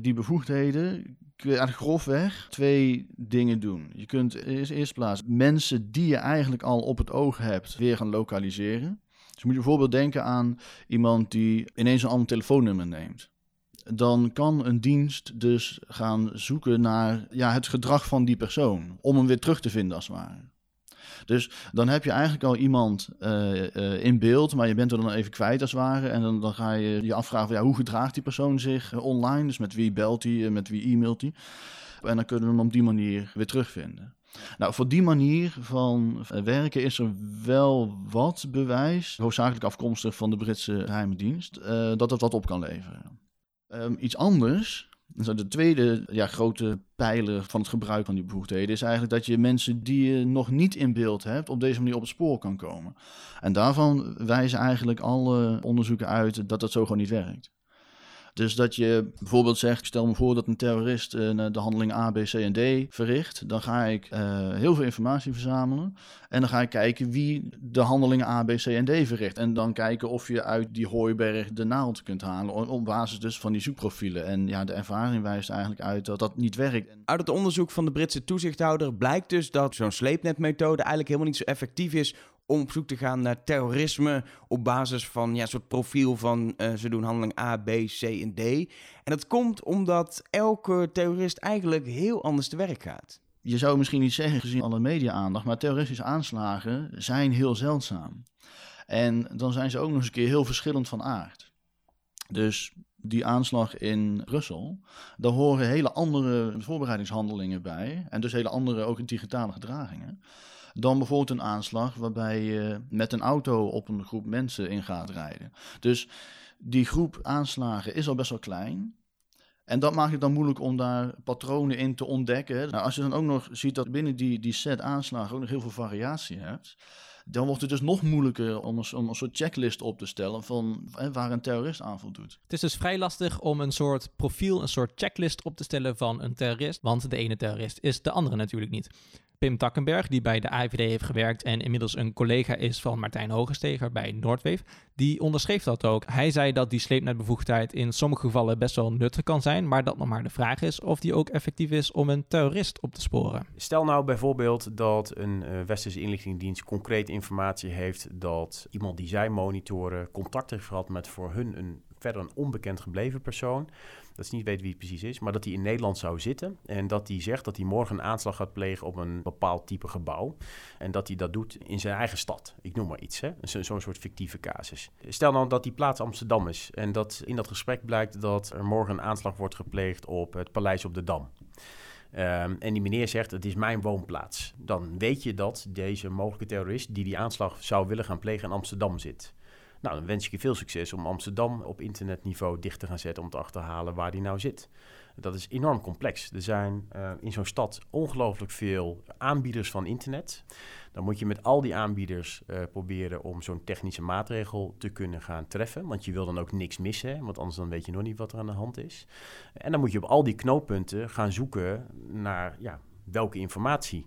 die bevoegdheden eigenlijk grofweg twee dingen doen. Je kunt in eerste plaats mensen die je eigenlijk al op het oog hebt weer gaan lokaliseren. Dus moet je bijvoorbeeld denken aan iemand die ineens een ander telefoonnummer neemt. Dan kan een dienst dus gaan zoeken naar ja, het gedrag van die persoon. Om hem weer terug te vinden als het ware. Dus dan heb je eigenlijk al iemand uh, uh, in beeld, maar je bent er dan even kwijt als het ware. En dan, dan ga je je afvragen, ja, hoe gedraagt die persoon zich uh, online? Dus met wie belt hij, met wie e-mailt hij? En dan kunnen we hem op die manier weer terugvinden. Nou, voor die manier van werken is er wel wat bewijs, hoofdzakelijk afkomstig van de Britse geheime dienst, dat het wat op kan leveren. Um, iets anders de tweede ja, grote pijler van het gebruik van die bevoegdheden is eigenlijk dat je mensen die je nog niet in beeld hebt, op deze manier op het spoor kan komen. En daarvan wijzen eigenlijk alle onderzoeken uit dat dat zo gewoon niet werkt. Dus dat je bijvoorbeeld zegt, stel me voor dat een terrorist uh, de handeling A, B, C en D verricht. Dan ga ik uh, heel veel informatie verzamelen. En dan ga ik kijken wie de handelingen A, B, C en D verricht. En dan kijken of je uit die hooiberg de naald kunt halen. Op basis dus van die zoekprofielen. En ja, de ervaring wijst eigenlijk uit dat dat niet werkt. Uit het onderzoek van de Britse toezichthouder blijkt dus dat zo'n sleepnetmethode eigenlijk helemaal niet zo effectief is om op zoek te gaan naar terrorisme op basis van ja, een soort profiel van uh, ze doen handeling A, B, C en D. En dat komt omdat elke terrorist eigenlijk heel anders te werk gaat. Je zou misschien niet zeggen gezien alle media-aandacht, maar terroristische aanslagen zijn heel zeldzaam. En dan zijn ze ook nog eens een keer heel verschillend van aard. Dus die aanslag in Brussel, daar horen hele andere voorbereidingshandelingen bij. En dus hele andere ook digitale gedragingen dan bijvoorbeeld een aanslag waarbij je met een auto op een groep mensen in gaat rijden. Dus die groep aanslagen is al best wel klein. En dat maakt het dan moeilijk om daar patronen in te ontdekken. Nou, als je dan ook nog ziet dat binnen die, die set aanslagen ook nog heel veel variatie hebt, dan wordt het dus nog moeilijker om een, soort checklist op te stellen van hè, waar een terrorist aanval doet. Het is dus vrij lastig om een soort profiel, een soort checklist op te stellen van een terrorist, want de ene terrorist is de andere natuurlijk niet. Pim Takkenberg, die bij de AIVD heeft gewerkt en inmiddels een collega is van Martijn Hogesteger bij Noordweef, die onderschreef dat ook. Hij zei dat die sleepnetbevoegdheid in sommige gevallen best wel nuttig kan zijn, maar dat nog maar de vraag is of die ook effectief is om een terrorist op te sporen. Stel nou bijvoorbeeld dat een uh, westerse inlichtingendienst concreet informatie heeft dat iemand die zij monitoren contact heeft gehad met voor hun een verder een onbekend gebleven persoon. Dat is niet weten wie het precies is, maar dat hij in Nederland zou zitten. En dat hij zegt dat hij morgen een aanslag gaat plegen op een bepaald type gebouw. En dat hij dat doet in zijn eigen stad. Ik noem maar iets, hè? Zo'n soort fictieve casus. Stel nou dat die plaats Amsterdam is. En dat in dat gesprek blijkt dat er morgen een aanslag wordt gepleegd op het Paleis op de Dam. Ehm, en die meneer zegt, het is mijn woonplaats. Dan weet je dat deze mogelijke terrorist die die aanslag zou willen gaan plegen in Amsterdam zit. Nou, dan wens ik je veel succes om Amsterdam op internetniveau dicht te gaan zetten om te achterhalen waar die nou zit. Dat is enorm complex. Er zijn uh, in zo'n stad ongelooflijk veel aanbieders van internet. Dan moet je met al die aanbieders uh, proberen om zo'n technische maatregel te kunnen gaan treffen. Want je wil dan ook niks missen, want anders dan weet je nog niet wat er aan de hand is. En dan moet je op al die knooppunten gaan zoeken naar ja, welke informatie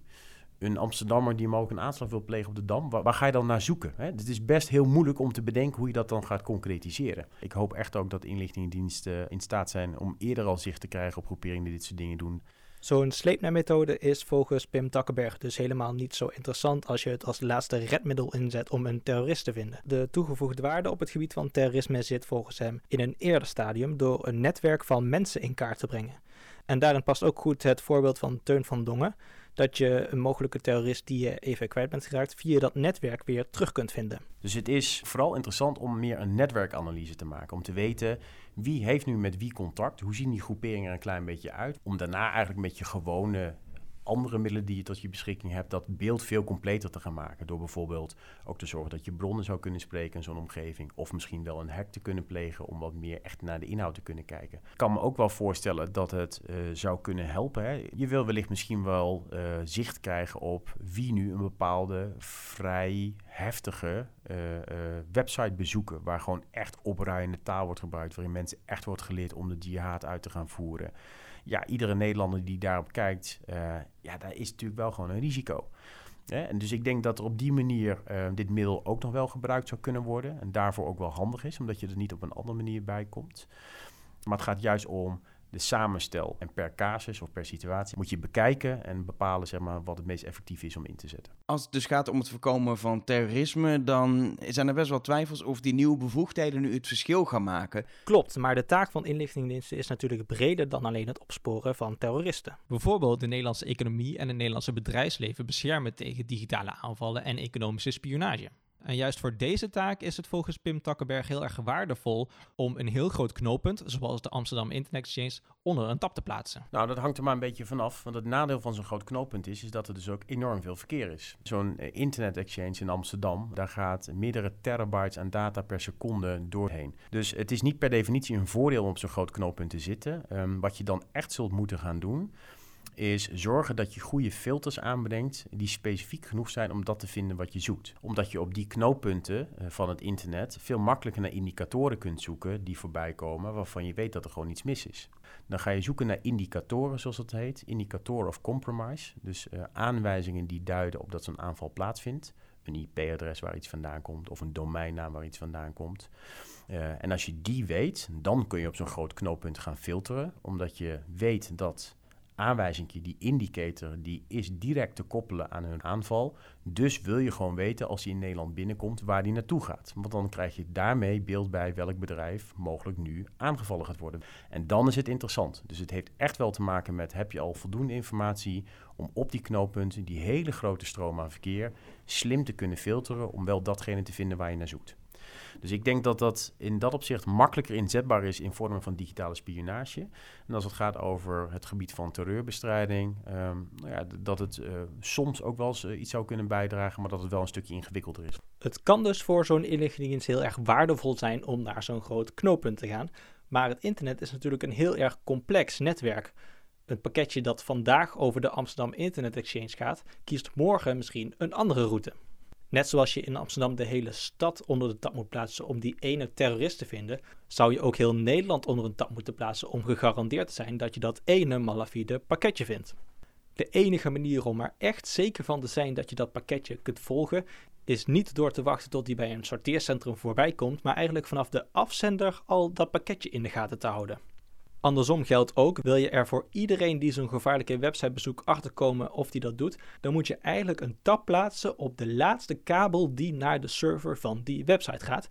een Amsterdammer die ook een aanslag wil plegen op de Dam, waar, ga je dan naar zoeken? Hè? Het is best heel moeilijk om te bedenken hoe je dat dan gaat concretiseren. Ik hoop echt ook dat inlichtingendiensten in staat zijn om eerder al zicht te krijgen op groeperingen die dit soort dingen doen. Zo'n sleepnetmethode is volgens Pim Takkenberg dus helemaal niet zo interessant als je het als laatste redmiddel inzet om een terrorist te vinden. De toegevoegde waarde op het gebied van terrorisme zit volgens hem in een eerder stadium door een netwerk van mensen in kaart te brengen. En daarin past ook goed het voorbeeld van Teun van Dongen, dat je een mogelijke terrorist die je even kwijt bent geraakt, via dat netwerk weer terug kunt vinden. Dus het is vooral interessant om meer een netwerkanalyse te maken. Om te weten wie heeft nu met wie contact, hoe zien die groeperingen er een klein beetje uit. Om daarna eigenlijk met je gewone andere middelen die je tot je beschikking hebt, dat beeld veel completer te gaan maken. Door bijvoorbeeld ook te zorgen dat je bronnen zou kunnen spreken in zo'n omgeving. Of misschien wel een hack te kunnen plegen om wat meer echt naar de inhoud te kunnen kijken. Ik kan me ook wel voorstellen dat het uh, zou kunnen helpen. Hè. Je wil wellicht misschien wel uh, zicht krijgen op wie nu een bepaalde vrij heftige uh, website bezoeken. Waar gewoon echt opruiende taal wordt gebruikt. Waarin mensen echt wordt geleerd om de jihad uit te gaan voeren ja, iedere Nederlander die daarop kijkt, uh, ja, daar is natuurlijk wel gewoon een risico. En dus ik denk dat er op die manier uh, dit middel ook nog wel gebruikt zou kunnen worden. En daarvoor ook wel handig is, omdat je er niet op een andere manier bij komt. Maar het gaat juist om de samenstel. En per casus of per situatie moet je bekijken en bepalen zeg maar, wat het meest effectief is om in te zetten. Als het dus gaat om het voorkomen van terrorisme, dan zijn er best wel twijfels of die nieuwe bevoegdheden nu het verschil gaan maken. Klopt, maar de taak van inlichtingendiensten is natuurlijk breder dan alleen het opsporen van terroristen. Bijvoorbeeld de Nederlandse economie en het Nederlandse bedrijfsleven beschermen tegen digitale aanvallen en economische spionage. En juist voor deze taak is het volgens Pim Takkenberg heel erg waardevol om een heel groot knooppunt, zoals de Amsterdam Internet Exchange, onder een tap te plaatsen. Nou, dat hangt er maar een beetje vanaf. Want het nadeel van zo'n groot knooppunt is, is dat er dus ook enorm veel verkeer is. Zo'n uh, Internet Exchange in Amsterdam, daar gaat meerdere terabytes aan data per seconde doorheen. Dus het is niet per definitie een voordeel om op zo'n groot knooppunt te zitten. Um, wat je dan echt zult moeten gaan doen is zorgen dat je goede filters aanbrengt die specifiek genoeg zijn om dat te vinden wat je zoekt. Omdat je op die knooppunten eh, van het internet veel makkelijker naar indicatoren kunt zoeken die voorbij komen waarvan je weet dat er gewoon iets mis is. Dan ga je zoeken naar indicatoren, zoals dat heet, indicatoren of compromise. Dus uh, aanwijzingen die duiden op dat zo'n aanval plaatsvindt. Een IP-adres waar iets vandaan komt of een domeinnaam waar iets vandaan komt. Uh, en als je die weet, dan kun je op zo'n groot knooppunt gaan filteren, omdat je weet dat aanwijzing, die indicator, die is direct te koppelen aan hun aanval. Dus wil je gewoon weten als hij in Nederland binnenkomt waar die naartoe gaat. Want dan krijg je daarmee beeld bij welk bedrijf mogelijk nu aangevallen gaat worden. En dan is het interessant. Dus het heeft echt wel te maken met heb je al voldoende informatie om op die knooppunten, die hele grote stroom aan verkeer, slim te kunnen filteren om wel datgene te vinden waar je naar zoekt. Dus ik denk dat dat in dat opzicht makkelijker inzetbaar is in vormen van digitale spionage. En als het gaat over het gebied van terreurbestrijding, um, nou ja, dat het uh, soms ook wel eens uh, iets zou kunnen bijdragen, maar dat het wel een stukje ingewikkelder is. Het kan dus voor zo'n inlichtingendienst heel erg waardevol zijn om naar zo'n groot knooppunt te gaan. Maar het internet is natuurlijk een heel erg complex netwerk. Een pakketje dat vandaag over de Amsterdam Internet Exchange gaat, kiest morgen misschien een andere route. Net zoals je in Amsterdam de hele stad onder de tap moet plaatsen om die ene terrorist te vinden, zou je ook heel Nederland onder een tap moeten plaatsen om gegarandeerd te zijn dat je dat ene malafide pakketje vindt. De enige manier om er echt zeker van te zijn dat je dat pakketje kunt volgen, is niet door te wachten tot die bij een sorteercentrum voorbij komt, maar eigenlijk vanaf de afzender al dat pakketje in de gaten te houden. Andersom geldt ook, wil je er voor iedereen die zo'n gevaarlijke websitebezoek achterkomen of die dat doet, dan moet je eigenlijk een tab plaatsen op de laatste kabel die naar de server van die website gaat.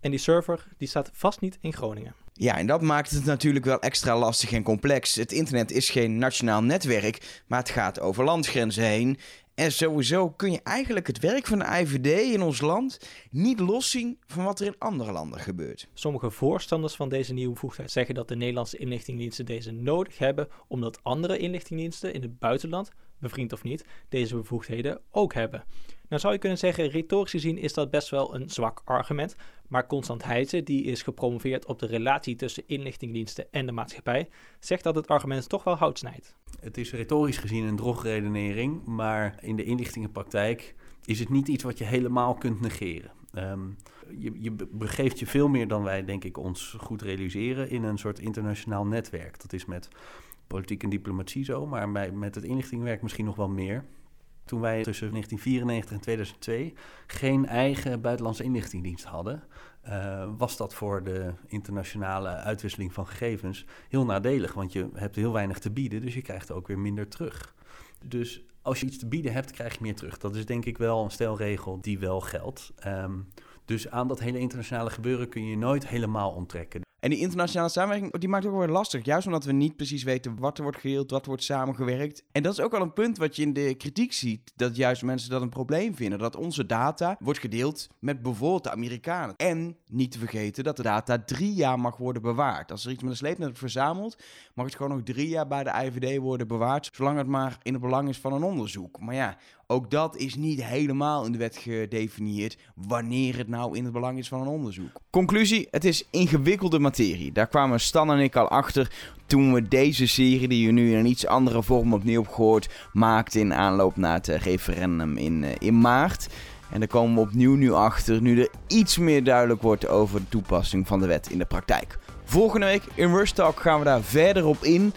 En die server die staat vast niet in Groningen. Ja, en dat maakt het natuurlijk wel extra lastig en complex. Het internet is geen nationaal netwerk, maar het gaat over landgrenzen heen. En sowieso kun je eigenlijk het werk van de IVD in ons land niet loszien van wat er in andere landen gebeurt. Sommige voorstanders van deze nieuwe bevoegdheid zeggen dat de Nederlandse inlichtingendiensten deze nodig hebben, omdat andere inlichtingendiensten in het buitenland, bevriend of niet, deze bevoegdheden ook hebben. Nou zou je kunnen zeggen, retorisch gezien is dat best wel een zwak argument, maar Constant Heijzen, die is gepromoveerd op de relatie tussen inlichtingendiensten en de maatschappij, zegt dat het argument toch wel hout snijdt. Het is retorisch gezien een drogredenering, maar in de inlichtingenpraktijk is het niet iets wat je helemaal kunt negeren. Ehm, je, je, begeeft je veel meer dan wij, denk ik, ons goed realiseren in een soort internationaal netwerk. Dat is met politiek en diplomatie zo, maar met het inlichtingenwerk misschien nog wel meer. Toen wij tussen 1994 en 2002 geen eigen buitenlandse inlichtingendienst hadden, uh, was dat voor de internationale uitwisseling van gegevens heel nadelig. Want je hebt heel weinig te bieden, dus je krijgt ook weer minder terug. Dus als je iets te bieden hebt, krijg je meer terug. Dat is denk ik wel een stelregel die wel geldt. Um, dus aan dat hele internationale gebeuren kun je nooit helemaal onttrekken. En die internationale samenwerking, die maakt ook wel lastig. Juist omdat we niet precies weten wat er wordt gedeeld, wat wordt samengewerkt. En dat is ook wel een punt wat je in de kritiek ziet. Dat juist mensen dat een probleem vinden. Dat onze data wordt gedeeld met bijvoorbeeld de Amerikanen. En niet te vergeten dat de data drie jaar mag worden bewaard. Als er iets met een sleepnet wordt verzameld, mag het gewoon nog drie jaar bij de IVD worden bewaard. Zolang het maar in het belang is van een onderzoek. Maar ja, ook dat is niet helemaal in de wet gedefinieerd wanneer het nou in het belang is van een onderzoek. Conclusie, het is ingewikkelde materie. Daar kwamen Stan en ik al achter toen we deze serie, die je nu in een iets andere vorm opnieuw hebt gehoord, maakten in aanloop naar het referendum in, eh, in maart. En daar komen we opnieuw nu achter, nu er iets meer duidelijk wordt over de toepassing van de wet in de praktijk. Volgende week in Rush Talk gaan we daar verder op in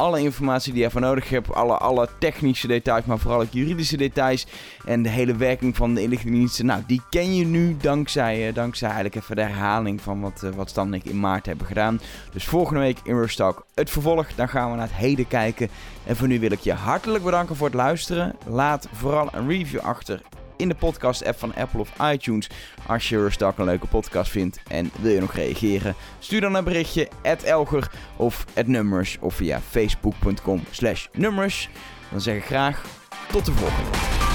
alle informatie die je ervoor nodig hebt. Alle, alle technische details, maar vooral ook juridische details. En de hele werking van de inlichtingendiensten. Nou, die ken je nu dankzij, uh, dankzij eigenlijk even de herhaling van wat, uh, wat Stan en ik in maart hebben gedaan. Dus volgende week in Rustalk het vervolg. Dan gaan we naar het heden kijken. En voor nu wil ik je hartelijk bedanken voor het luisteren. Laat vooral een review achter in de podcast-app van Apple of iTunes. Als je Rustalk een leuke podcast vindt en wil je nog reageren, stuur dan een berichtje at Elger of Nummers of via facebook.com slash Nummers. Dan zeg ik graag tot de volgende.